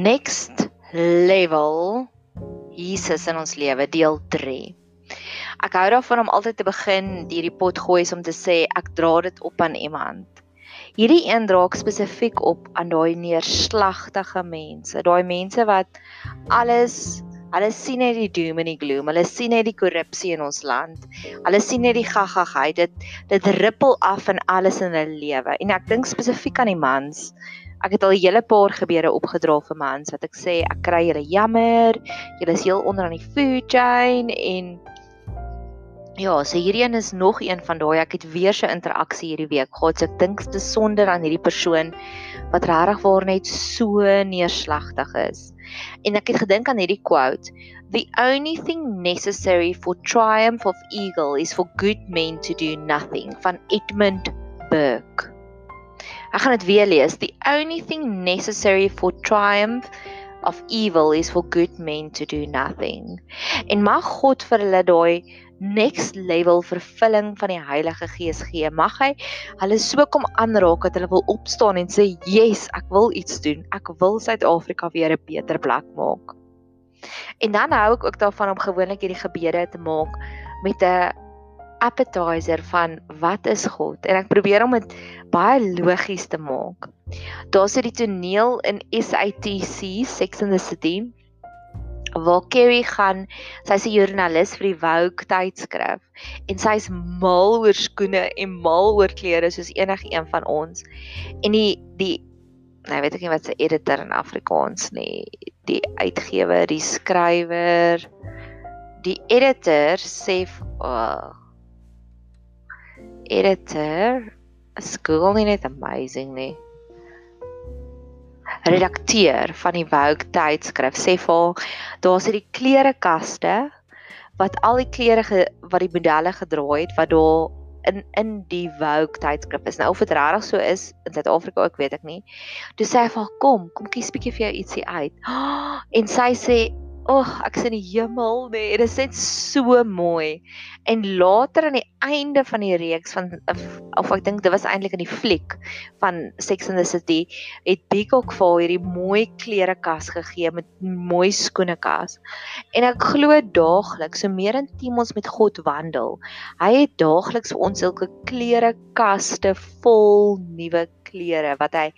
Next level Jesus in ons lewe deel 3. Ek hou daarvan om altyd te begin hierdie pot gooi om te sê ek dra dit op aan iemand. Hierdie een draak spesifiek op aan daai neerslagtige mense, daai mense wat alles Hulle sien net die doom en die gloom. Hulle sien net die korrupsie in ons land. Hulle sien net die gaggagheid. Dit dit rippel af in alles in hulle lewe. En ek dink spesifiek aan die mans. Ek het al 'n hele paar gebeure opgedra vir mans wat ek sê ek kry julle jammer. Julle is heel onder aan die food chain en Ja, so hierdie een is nog een van daai ek het weer so interaksie hierdie week gehad. So ek dink dit is sonder aan hierdie persoon wat regtig waar net so neerslagtig is. En ek het gedink aan hierdie quote: The only thing necessary for triumph of eagle is for good men to do nothing van Edmund Burke. Ek gaan dit weer lees. The only thing necessary for triumph of evil is for good men to do nothing. En mag God vir hulle daai next level vervulling van die Heilige Gees gee. Mag hy hulle so kom aanraak dat hulle wil opstaan en sê, "Yes, ek wil iets doen. Ek wil Suid-Afrika weer 'n beter plek maak." En dan hou ek ook daarvan om gewoonlik hierdie gebede te maak met 'n appetizer van wat is God? En ek probeer om dit baie logies te maak. Daar's hierdie toneel in SATC, Sex and the City waar Kerry gaan, sy's 'n joernalis vir die Vogue tydskrif en sy's mal oor skoene en mal oor klere soos enige een van ons. En die die nou weet ek nie wat se editor in Afrikaans nie, die uitgewer, die skrywer, die editor sê oh, editor, is Google nie net amazing nie redakteur van die Vogue tydskrif sê vir haar daar's hierdie klerekaste wat al die klere ge, wat die modelle gedra het wat daar in in die Vogue tydskrif is. Nou of dit regtig so is in Suid-Afrika ook weet ek nie. Toe sê hy vir haar kom, kom kies bietjie vir jou ietsie uit. En sy sê Oh, ek sien die hemel, nee, dit is net so mooi. En later aan die einde van die reeks van of, of ek dink dit was eintlik in die fliek van Sex and the City, het Peacock vir hierdie mooi klerekas gegee met mooi skoenekas. En ek glo daagliks, so meer intiem ons met God wandel. Hy het daagliks vir ons sulke klerekaste vol nuwe klere wat hy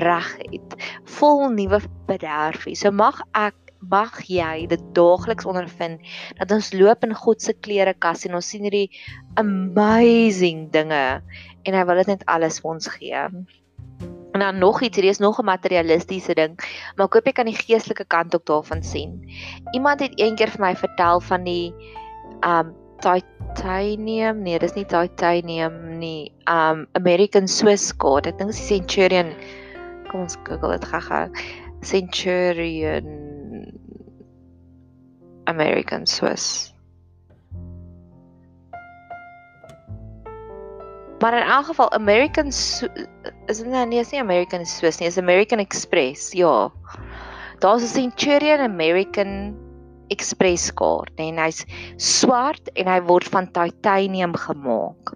reg het, vol nuwe bederfies. So mag ek mag jy dit daagliks ondervind dat ons loop in God se klerekas en ons sien hierdie amazing dinge en hy wil dit net alles vir ons gee. En dan nog iets, hier is nog 'n materialistiese ding, maar ek hoop jy kan die geestelike kant ook daarvan sien. Iemand het eendag vir my vertel van die um titanium, nee, dis nie titanium nie, um American Swiss card. Ek dink dit is Centurion. Kom ons Google dit gou-gou. Centurion American Swiss. Maar in elk geval American is dit nou nie is nie American Swiss nie, is American Express. Ja. Daar's 'n Centurion American Express kaart en hy's swart en hy word van titanium gemaak.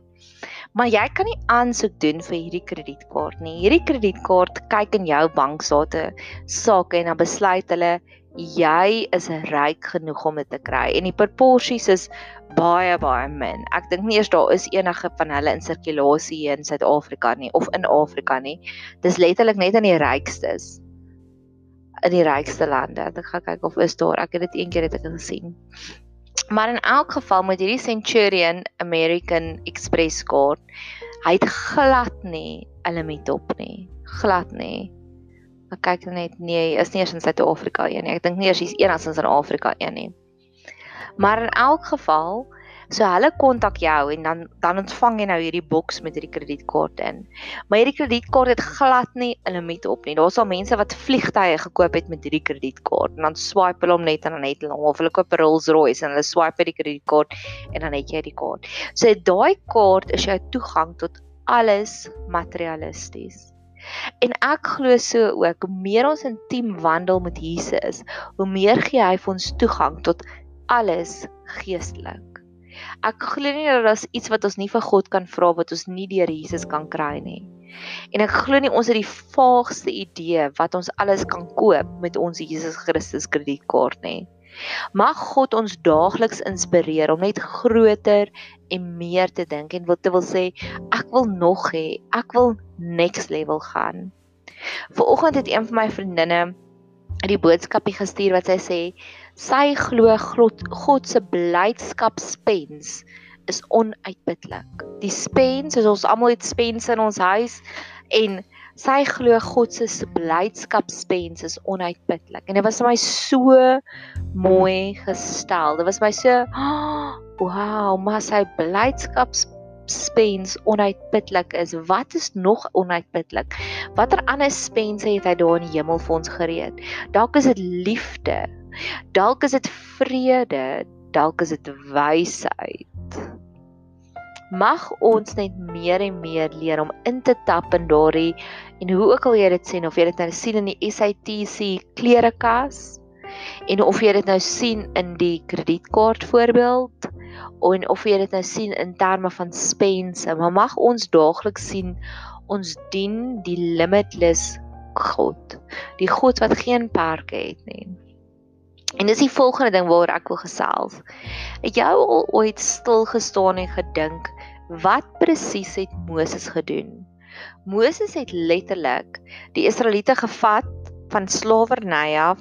Maar jy kan nie aansoek doen vir hierdie kredietkaart nie. Hierdie kredietkaart kyk in jou bankstate sake en dan besluit hulle jy is ryk genoeg om dit te kry en die proporsies is baie baie min. Ek dink nie eers daar is enige van hulle in sirkulasie in Suid-Afrika nie of in Afrika nie. Dis letterlik net aan die rykstes in die rykste lande. Ek gaan kyk of is daar. Ek het dit eendag het ek gesien. Maar in elk geval met hierdie Centurion American Express kaart, hy het glad nie 'n limiet op nie. Glad nie. Ek kyk net nee, is nie eers in Suid-Afrika een nie. Ek dink nie eers hier's enigsins in Afrika een nie. Maar in elk geval, so hulle kontak jou en dan dan ontvang jy nou hierdie boks met hierdie kredietkaart in. Maar hierdie kredietkaart het glad nie 'n limiet op nie. Daar's al mense wat vliegtye gekoop het met hierdie kredietkaart en dan swipe hulle hom net en dan het hulle hom of hulle koop Rolls-Royce en hulle swipe die kredietkaart en dan het jy die kaart. So daai kaart is jou toegang tot alles materialisties. En ek glo so ook, hoe meer ons intiem wandel met Jesus, hoe meer gee hy vir ons toegang tot alles geestelik. Ek glo nie dat daar iets wat ons nie vir God kan vra wat ons nie deur Jesus kan kry nie. En ek glo nie ons het die vaagste idee wat ons alles kan koop met ons Jesus Christus kredietkaart nie. Mag God ons daagliks inspireer om net groter en meer te dink en wat te wil sê ek wil nog hê, ek wil next level gaan. Vanoggend het een van my vriendinne die boodskapie gestuur wat sy sê sy glo God, God se blydskapspens is onuitputlik. Die spens is ons almal het spens in ons huis en sy glo God se blydskapspens is onuitputlik. En dit was vir my so mooi gestel. Dit was my so oh, wow, maar sy blydskapspens spens onuitputlik is, wat is nog onuitputlik? Watter ander spense het hy daar in die hemel vir ons gereed? Dalk is dit liefde. Dalk is dit vrede, dalk is dit wysheid. Mag ons net meer en meer leer om in te tap in daardie en hoe ook al jy dit sien of jy dit nou sien in die SATC klerekas en of jy dit nou sien in die kredietkaart voorbeeld en of jy dit nou sien in terme van spense, maar mag ons daagliks sien ons dien die limitless God, die God wat geen perke het nie. En dis die volgende ding waaroor ek wil gesels. Het jy al ooit stil gestaan en gedink wat presies het Moses gedoen? Moses het letterlik die Israeliete gevat van slawerny af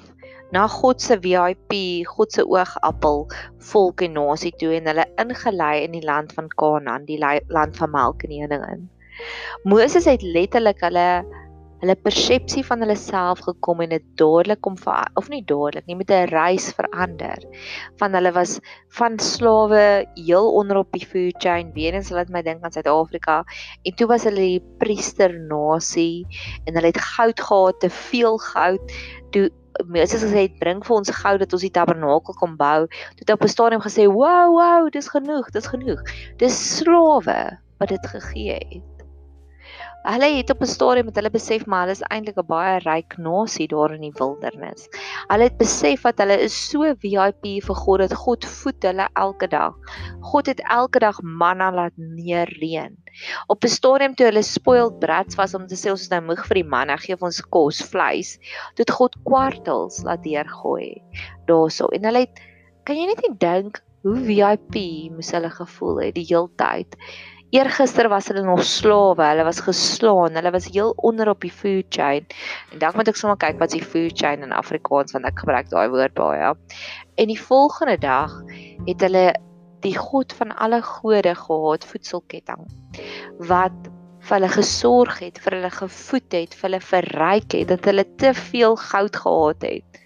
na God se VIP, God se oogappel volk en nasie toe en hulle ingelei in die land van Kanaan, die land van melk en honing in. Moses het letterlik hulle hulle persepsie van hulle self gekom en dit dadelik kom of nie dadelik nie met 'n reis verander. Van hulle was van slawe heel onder op die food chain, weer eens laat my dink aan Suid-Afrika en toe was hulle die priester nasie en hulle het goud gehad, te veel goud. Toe Moses gesê het bring vir ons goud dat ons die tabernakel kan bou. Toe het op 'n stadium gesê, "Wow, wow, dis genoeg, dis genoeg." Dis slawe wat dit gegee het. Hulle het op 'n stadium met hulle besef maar hulle is eintlik 'n baie ryk nasie daar in die wildernis. Hulle het besef dat hulle is so VIP vir God dat God voed hulle elke dag. God het elke dag manna laat neerreën. Op 'n stadium toe hulle spoiled brats was om te sê ons is nou moeg vir die manna, gee ons kos, vleis, het God kwartels laat deurgooi daarso. En hulle het kan jy net dink hoe VIP moes hulle gevoel het die heeltyd. Eergister was hulle nog slawe, hulle was geslaan, hulle was heel onder op die food chain. En dan moet ek sommer kyk wat is die food chain in Afrikaans want ek gebruik daai woord baie. Ja. En die volgende dag het hulle die God van alle gode gehad, voedselketting wat vir hulle gesorg het, vir hulle gevoed het, vir hulle verryk het, dat hulle te veel goud gehad het.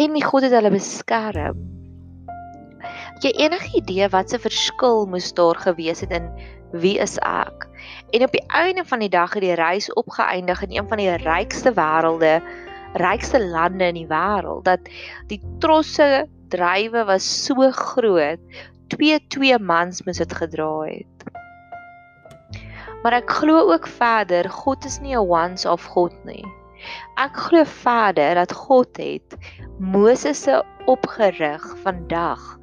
En die God het hulle beskerm jy enige idee wat se verskil moes daar gewees het in wie is ek? En op die einde van die dag het die reis opgeëindig in een van die rykste wêrelde, rykste lande in die wêreld dat die trosse drywe was so groot, twee twee mans moes dit gedra het. Maar ek glo ook verder, God is nie 'n once off God nie. Ek glo verder dat God het Moses se opgerig vandag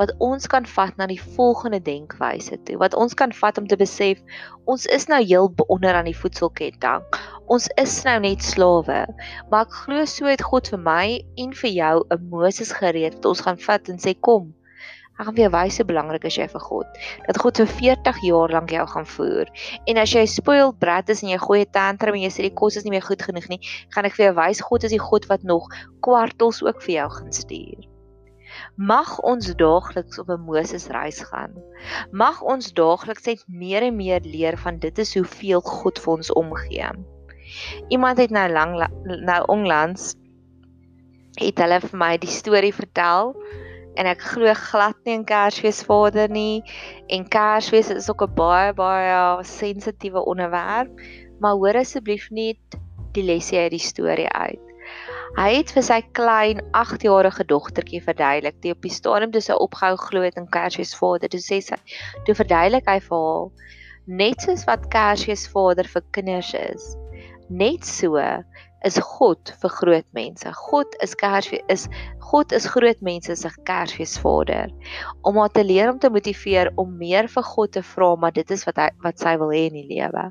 wat ons kan vat na die volgende denkwyse toe. Wat ons kan vat om te besef ons is nou heel onder aan die voedselketting. Ons is nou net slawe. Maar ek glo so het God vir my en vir jou 'n Moses gereed wat ons gaan vat en sê kom. Ek gaan vir jou wys hoe belangrik is jy vir God. Dat God vir 40 jaar lank jou gaan voer. En as jy spoiled brat is en jy gooi 'n tantrum en jy sê die kos is nie meer goed genoeg nie, gaan ek vir jou wys God is die God wat nog kwartels ook vir jou gaan stuur. Mag ons daagliks op 'n Moses reis gaan. Mag ons daagliks net meer en meer leer van dit is hoeveel God vir ons omgee. Iemand het nou lank nou onlangs het hulle vir my die storie vertel en ek glo glad nie in Kersfees Vader nie en Kersfees is ook 'n baie baie sensitiewe onderwerp, maar hoor asseblief net die lesie uit die storie uit. Hy het vir sy klein 8-jarige dogtertjie verduidelik die op die stadium toe sy opgehou glo het in Kersfees Vader. Toe sê sy, toe verduidelik hy vir haar net soos wat Kersfees Vader vir kinders is. Net so is God vir groot mense. God is Kersfees is God is groot mense se Kersfeesvader. Om haar te leer om te motiveer om meer vir God te vra, maar dit is wat hy wat sy wil hê in die lewe.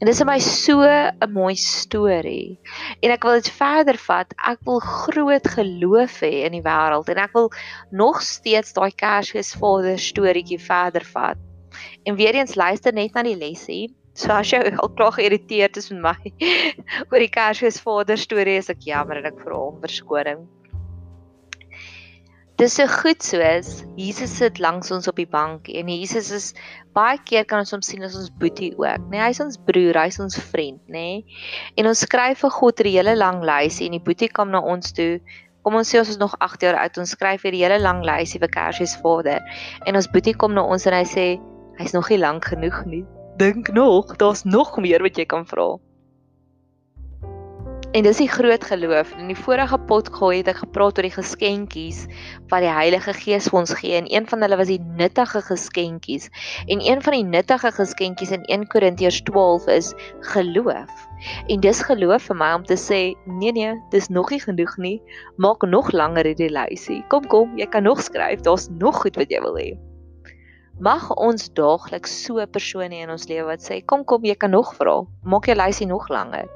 En dis vir my so 'n mooi storie. En ek wil dit verder vat. Ek wil groot geloof hê in die wêreld en ek wil nog steeds daai Kersfeesvader storieetjie verder vat. En weer eens luister net na die lesie So as jy al klaar geïrriteerd is met my oor die Kersfeesvader storie, is ek jammer en ek vra om verskoning. Dis so goed soos Jesus sit langs ons op die bank en Jesus is baie keer kan ons hom sien as ons boetie ook, né? Nee, hy's ons broer, hy's ons vriend, né? Nee? En ons skryf vir God 'n hele lang lysie en die boetie kom na ons toe. Kom ons sê ons is nog 8 jaar oud, ons skryf vir die hele lang lysie vir Kersfeesvader. En ons boetie kom na ons en hy sê hy's nog nie lank genoeg nie dink nog, daar's nog meer wat jy kan vra. En dis die groot geloof. In die vorige pot gooi het ek gepraat oor die geskenkies wat die Heilige Gees vir ons gee en een van hulle was die nuttige geskenkies. En een van die nuttige geskenkies in 1 Korintiërs 12 is geloof. En dis geloof vir my om te sê, nee nee, dis nog nie genoeg nie. Maak nog langer hierdie lysie. Kom kom, jy kan nog skryf. Daar's nog goed wat jy wil hê. Mag ons daagliks so 'n persoon hê in ons lewe wat sê kom kom jy kan nog vra maak jou lysie nog langer.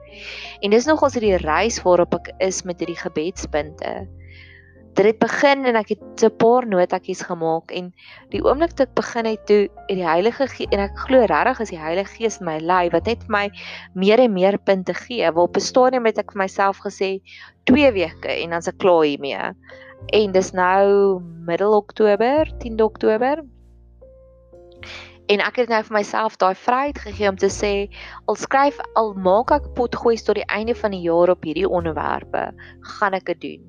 En dis nog ons hierdie reis waarop ek is met hierdie gebedspunte. Dit het begin en ek het 'n paar notatjies gemaak en die oomblik toe ek begin het toe het die Heilige Gees en ek glo regtig is die Heilige Gees my lei wat net vir my meer en meer punte gee. Waar op 'n stadium het ek vir myself gesê 2 weke en dan's ek klaar hiermee. En dis nou middel Oktober, 10 Oktober, En ek het nou vir myself daai vryheid gegee om te sê al skryf al maak ek potgooi tot die einde van die jaar op hierdie onderwerpe, gaan ek dit doen.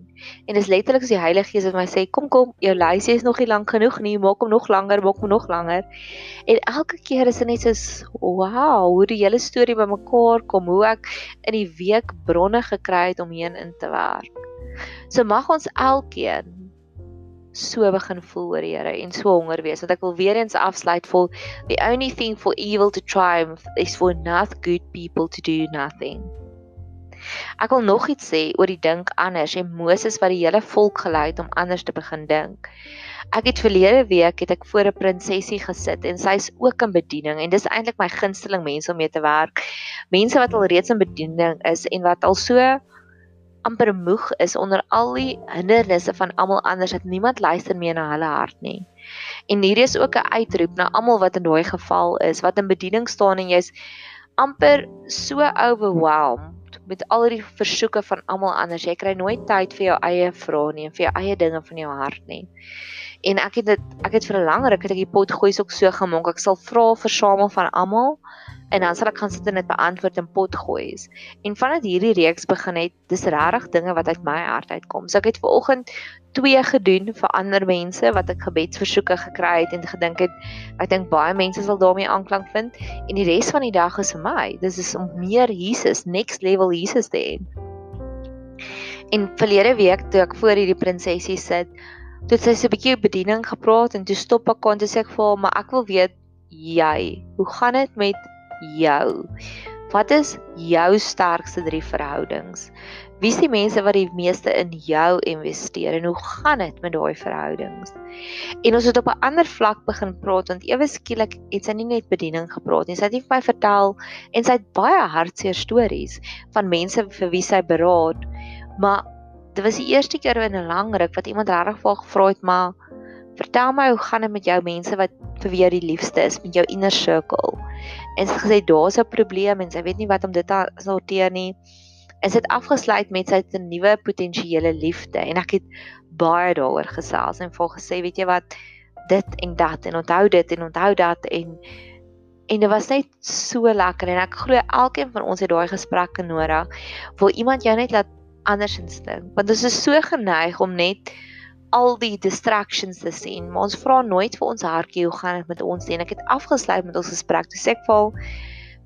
En dis letterlik as die Heilige Gees wat my sê, kom kom, jou lysie is nog nie lank genoeg nie, maak hom nog langer, maak hom nog langer. En elke keer is dit net so wow, hoe die hele storie bymekaar kom, hoe ek in die week bronne gekry het om heen in te werk. So mag ons elkeen so begin voel oor die Here en so honger wees want ek wil weer eens afsluit vol the only thing for evil to triumph is for not good people to do nothing. Ek wil nog iets sê oor die dink anders en Moses wat die hele volk gelei het om anders te begin dink. Ek het verlede week het ek voor 'n prinsesie gesit en sy's ook in bediening en dis eintlik my gunsteling mense om mee te werk. Mense wat al reeds in bediening is en wat al so amper moeg is onder al die hindernisse van almal anders dat niemand luister meer na hulle hart nie. En hier is ook 'n uitroep na almal wat in daai geval is, wat in bediening staan en jy's amper so overwhelmed met al die versoeke van almal anders. Jy kry nooit tyd vir jou eie vrae nie en vir jou eie dinge van jou hart nie. En ek het dit ek het vir 'n langer ruk het ek die pot gooi ook so gemaak. Ek sal vra versamel van almal en dan sal ek gaan sit en dit beantwoord in pot gooi. En vandat hierdie reeks begin het, dis regtig dinge wat uit my hart uitkom. So ek het ver oggend twee gedoen vir ander mense wat ek gebedsversoeke gekry het en gedink het ek dink baie mense sal daarmee aanklank vind en die res van die dag is vir my. Dis is om meer Jesus, next level Jesus te hê. En verlede week toe ek voor hierdie prinsesie sit, toe sy so 'n bietjie bediening gepraat en toe stop ek kon toe sê ek vir haar, maar ek wil weet jy, hoe gaan dit met jou? Wat is jou sterkste drie verhoudings? Wie is die mense wat die meeste in jou investeer en hoe gaan dit met daai verhoudings? En ons het op 'n ander vlak begin praat want ewe skielik het sy nie net bediening gepraat nie. Sy het vir my vertel en sy het baie hartseer stories van mense vir wie sy beraad. Maar dit was die eerste keer in 'n lang ruk wat iemand regtig vir haar gevra het, maar vertel my hoe gaan dit met jou mense wat vir wie jy die liefste is met jou inner circle? En sy het gesê daar's 'n probleem en sy weet nie wat om dit te sorteer nie. En sy het afgesluit met sy 'n nuwe potensiële liefde en ek het baie daaroor gesels en vol gesê, weet jy wat, dit en dat en onthou dit en onthou dat en en dit was net so lekker en ek glo elkeen van ons het daai gesprekke nodig waar iemand jou net laat andersins dink want ons is so geneig om net al die distractions te sien, maar ons vra nooit vir ons hartjie hoe gaan dit met ons nie. En ek het afgesluit met ons gesprek. Toe sê ek vir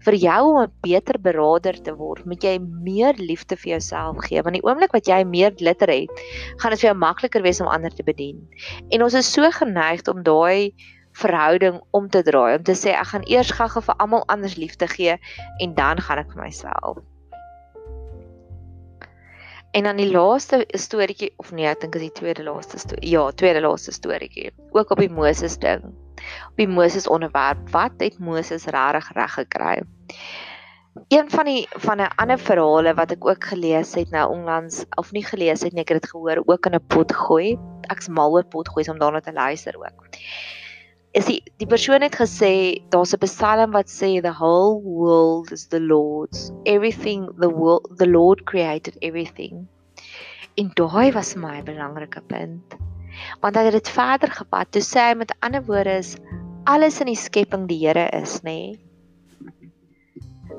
vir jou om 'n beter beraader te word, moet jy meer liefde vir jouself gee. Want die oomblik wat jy meer glitter het, gaan dit vir jou makliker wees om ander te bedien. En ons is so geneig om daai verhouding om te draai, om te sê ek gaan eers gou-gou vir almal anders liefde gee en dan gaan ek vir myself. En dan die laaste storieetjie of nee, ek dink is die tweede laaste storie. Ja, tweede laaste storieetjie. Ook op die Moses ding. Op die Moses onderwerp. Wat het Moses regtig reg gekry? Een van die van 'n ander verhale wat ek ook gelees het nou onlangs of nie gelees het nie, ek het dit gehoor ook in 'n pot gooi. Ek's mal oor pot gooi om daarna te luister ook is die die persoon het gesê daar's 'n psalm wat sê the whole world is the lord's everything the world the lord created everything. En daai was my belangrike punt want hy het dit verder gevat. Toe sê hy met ander woorde is alles in die skepping die Here is nê? Nee?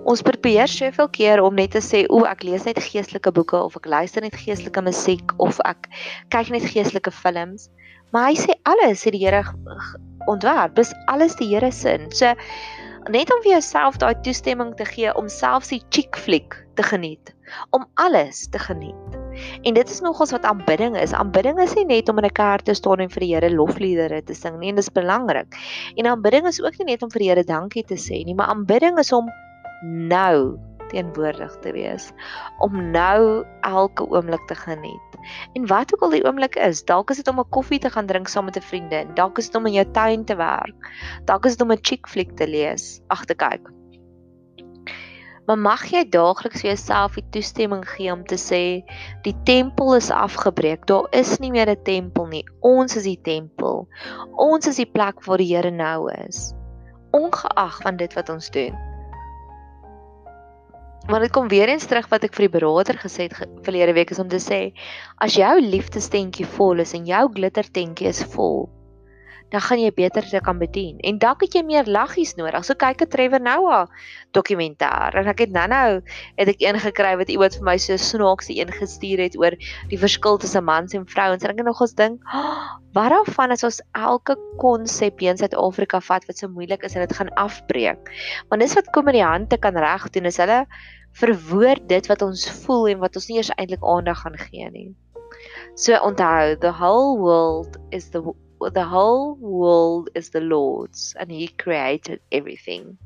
Ons probeer soveel keer om net te sê o ek lees net geestelike boeke of ek luister net geestelike musiek of ek kyk net geestelike films. Maar hy sê alles het die Here ontwerp. Dis alles die Here se. So net om vir jouself daai toestemming te gee om selfs die chick flick te geniet, om alles te geniet. En dit is nogals wat aanbidding is. Aanbidding is nie net om in 'n kerk te staan en vir die Here lofliedere te sing nie, en dit is belangrik. En aanbidding is ook nie net om vir die Here dankie te sê nie, maar aanbidding is om nou teenwoordig te wees, om nou elke oomblik te geniet. En wat ook al die oomblik is, dalk is dit om 'n koffie te gaan drink saam met 'n vriendin, dalk is dit om in jou tuin te werk, dalk is dit om 'n chick flick te lees, ag te kyk. Maar mag jy daagliks vir jouself die toestemming gee om te sê die tempel is afgebreek. Daar is nie meer 'n tempel nie. Ons is die tempel. Ons is die plek waar die Here nou is. Ongeag van dit wat ons doen. Maar dit kom weer eens terug wat ek vir die beraader gesê het verlede week is om te sê as jou liefdestentjie vol is en jou glittertentjie is vol dan gaan jy beter te kan bedien. En dalk het jy meer laggies nodig. So kyk 'n Trevor Noah dokumentêr. En ek het nou-nou het ek een gekry wat iemand vir my so snaaks die een gestuur het oor die verskil tussen mans en vrouens. En ek het nog eens dink, oh, wat daarvan as ons elke konsep in Suid-Afrika vat wat so moeilik is en dit gaan afbreek. Want dis wat komediante kan reg doen is hulle verwoord dit wat ons voel en wat ons nie eers eintlik aandag gaan gee nie. So onthou, the whole world is the the whole world is the Lord's and he created everything.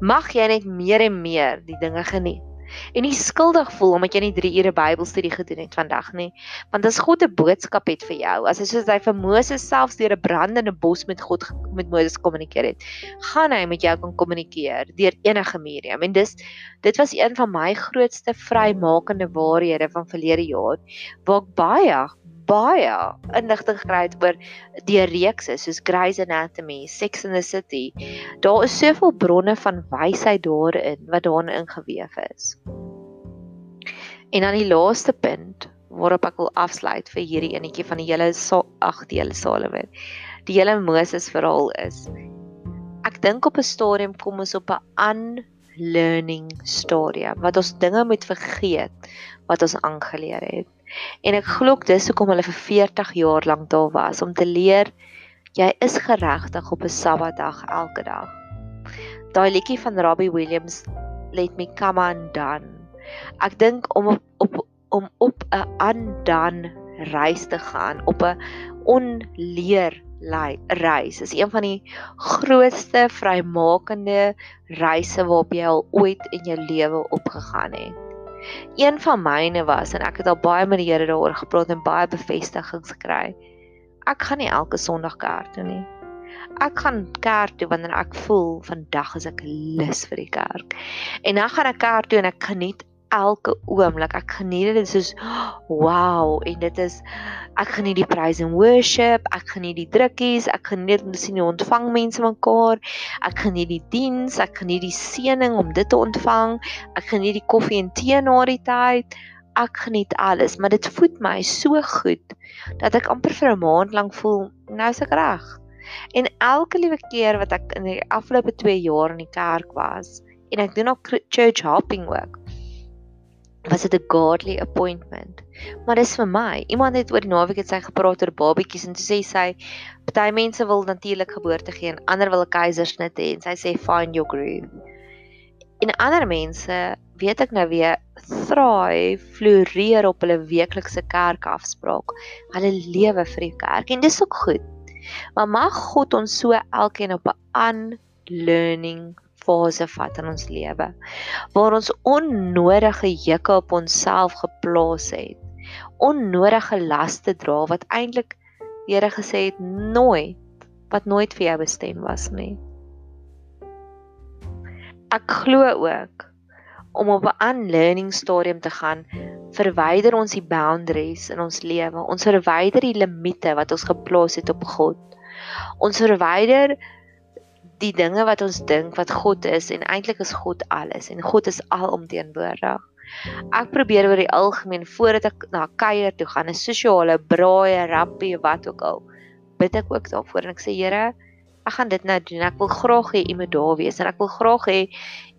Mag jy net meer en meer die dinge geniet. En nie skuldig voel omdat jy nie 3 ure Bybelstudie gedoen het vandag nie, want as God 'n boodskap het vir jou, as hy soos hy vir Moses selfs deur 'n brandende bos met God met Moses kommunikeer het, gaan hy met jou kan kommunikeer deur enige medium. En dis dit was een van my grootste vrymakende waarhede van verlede jaar, waar ek baie baie inligting gekry het oor die reekse soos Grey's Anatomy, Sex and the City. Daar is soveel bronne van wysheid daarin wat daarin ingeweef is. En dan die laaste punt waarop ek wil afsluit vir hierdie enetjie van die hele ag die hele Salomon. Die hele Moses verhaal is ek dink op 'n stadium kom ons op 'n unlearning stadium wat ons dinge moet vergeet wat ons aangeleer het. En ek glo dis hoekom hulle vir 40 jaar lank daar was om te leer jy is geregtig op 'n Sabbatdag elke dag. Daai liedjie van Robbie Williams Let Me Come Undone. Ek dink om op, op om op 'n undone reis te gaan, op 'n onleer reis is een van die grootste vrymakende reise waarop jy al ooit in jou lewe opgegaan het. Een van myne was en ek het al baie met die Here daaroor gepraat en baie bevestigings gekry. Ek gaan nie elke Sondag kerk toe nie. Ek gaan kerk toe wanneer ek voel vandag is ek lus vir die kerk. En dan gaan ek kerk toe en ek geniet elke oomblik. Ek geniet dit soos wow en dit is ek geniet die praise and worship, ek geniet die drukkies, ek geniet om te sien hoe ontvang mense mekaar. Ek geniet die diens, ek geniet die seëning om dit te ontvang. Ek geniet die koffie en tee na die tyd. Ek geniet alles, maar dit voed my so goed dat ek amper vir 'n maand lank voel nou is ek reg. En elke liewe keer wat ek in die afgelope 2 jaar in die kerk was en ek doen ook church hopping ook was dit 'n godly appointment. Maar dis vir my. Iemand het oor die naweek het sy gepraat oor babatjies en sê sy party mense wil natuurlik geboorte gee en ander wil 'n keisersnit hê en sy sê find your groove. En ander mense, weet ek nou weer, thrive, floreer op hulle weeklikse kerkafspraak. Hulle lewe vir die kerk en dis ook goed. Maar mag God ons so elkeen op 'n unlearning fase vat in ons lewe waar ons onnodige jukke op onsself geplaas het onnodige laste dra wat eintlik die Here gesê het nooit wat nooit vir jou bestem was nie. Ek glo ook om op 'n unlearning stadium te gaan, verwyder ons die boundaries in ons lewe. Ons verwyder die limite wat ons geplaas het op God. Ons verwyder die dinge wat ons dink wat God is en eintlik is God alles en God is alomteenwoordig. Ek probeer oor die algemeen voordat ek na kuier toe gaan, 'n sosiale braai, rappie, wat ook al, bid ek ook daarvoor en ek sê Here, ek gaan dit nou doen. Ek wil graag hê U moet daar wees en ek wil graag hê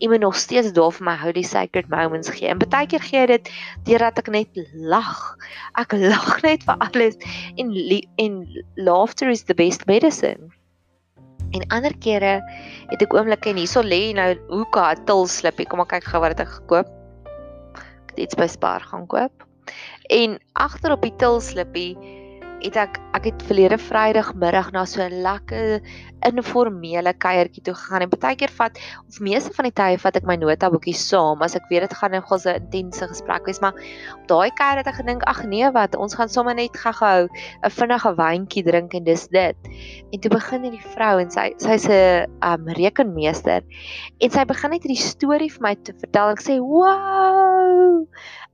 U moet nog steeds daar vir my holy sacred moments gee. En baie keer gee dit deurdat ek net lag. Ek lag net vir alles en en laughter is the best medicine. En ander kere het ek oomblikke en hierso lê nou hoeka til slippie. Kom ek kyk gou wat ek gekoop. Ek het iets by Spar gaan koop. En agter op die til slippie het ek ek het verlede Vrydagmiddag na so 'n lekker informele kuiertjie toe gegaan en baie keer vat of meeste van die tye vat ek my notaboekie saam as ek weet dit gaan 'n gose intense gesprek wees maar op daai kuier het ek gedink ag nee wat ons gaan sommer net gou-gou 'n vinnige wyntjie drink en dis dit. En toe begin hierdie vrou en sy sy's 'n um, rekenmeester en sy begin net hierdie storie vir my te vertel. Ek sê wow!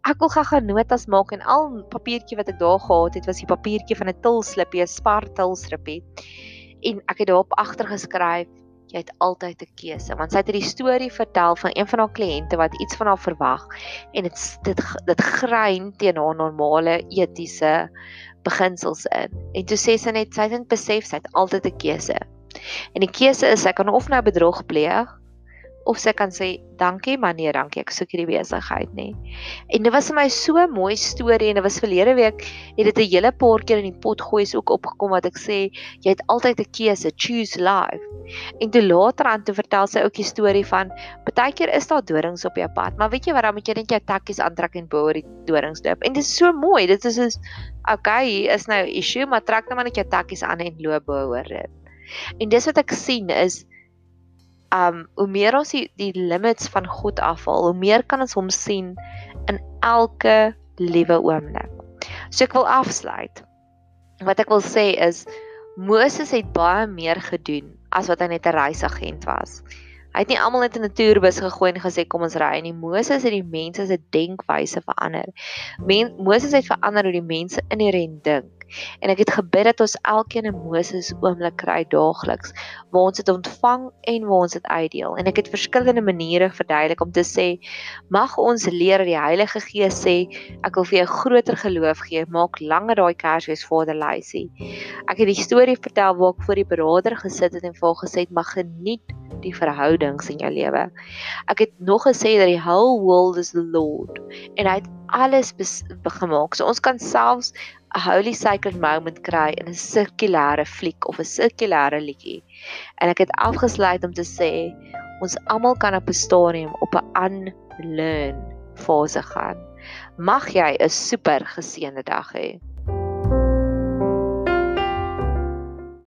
Ek wil gou-gou notas maak en al papiertjie wat ek daar gehad het was die papiertjie van 'n tilslippie, 'n spar tilslippie. En ek het daarop agter geskryf jy het altyd 'n keuse want sy het hierdie storie vertel van een van haar kliënte wat iets van haar verwag en dit dit dit grein teen haar normale etiese beginsels in. En toe sê sy net sy het besef sy het altyd 'n keuse. En die keuse is sy kan of nou bedrog pleeg of sy kan sê dankie maar nee dankie ek soek hierdie besigheid nê. En dit was vir my so 'n mooi storie en dit was verlede week het dit 'n hele paar keer in die pot gooi is ook opgekom wat ek sê jy het altyd 'n keuse choose life. En toe later aan toe vertel sy ook die storie van baie keer is daar dorings op jou pad maar weet jy wat dan moet jy net jou takkies aantrek en bo oor die dorings loop. En dit is so mooi dit is is okay is nou issue maar trek net maar net jou takkies aan en loop bo oor dit. En dis wat ek sien is um hoe meer ons die, die limits van God afhaal, hoe meer kan ons hom sien in elke liewe oomblik. So ek wil afsluit. Wat ek wil sê is Moses het baie meer gedoen as wat hy net 'n reisagent was. Hy het nie almal net in 'n toerbus gegooi en gesê kom ons ry nie. Moses het die mense se denkwyse verander. Men, Moses het verander hoe die mense inherënt dink. En ek het gebid dat ons elkeen 'n Moses oomblik kry daagliks waar ons dit ontvang en waar ons dit uitdeel. En ek het verskillende maniere verduidelik om te sê mag ons leer dat die Heilige Gees sê ek wil vir jou groter geloof gee, maak langer daai Kersfees Vader lysie. Ek het die storie vertel waar ek voor die beraader gesit het en vir hom gesê het mag geniet die verhoudings in jou lewe. Ek het nog gesê dat die whole world is the Lord en hy het alles gemaak. So ons kan selfs 'n holy sacred moment kry in 'n sirkulêre fliek of 'n sirkulêre liedjie. En ek het afgesluit om te sê ons almal kan op 'n stadium op 'n unlearn fase gaan. Mag jy 'n super geseënde dag hê.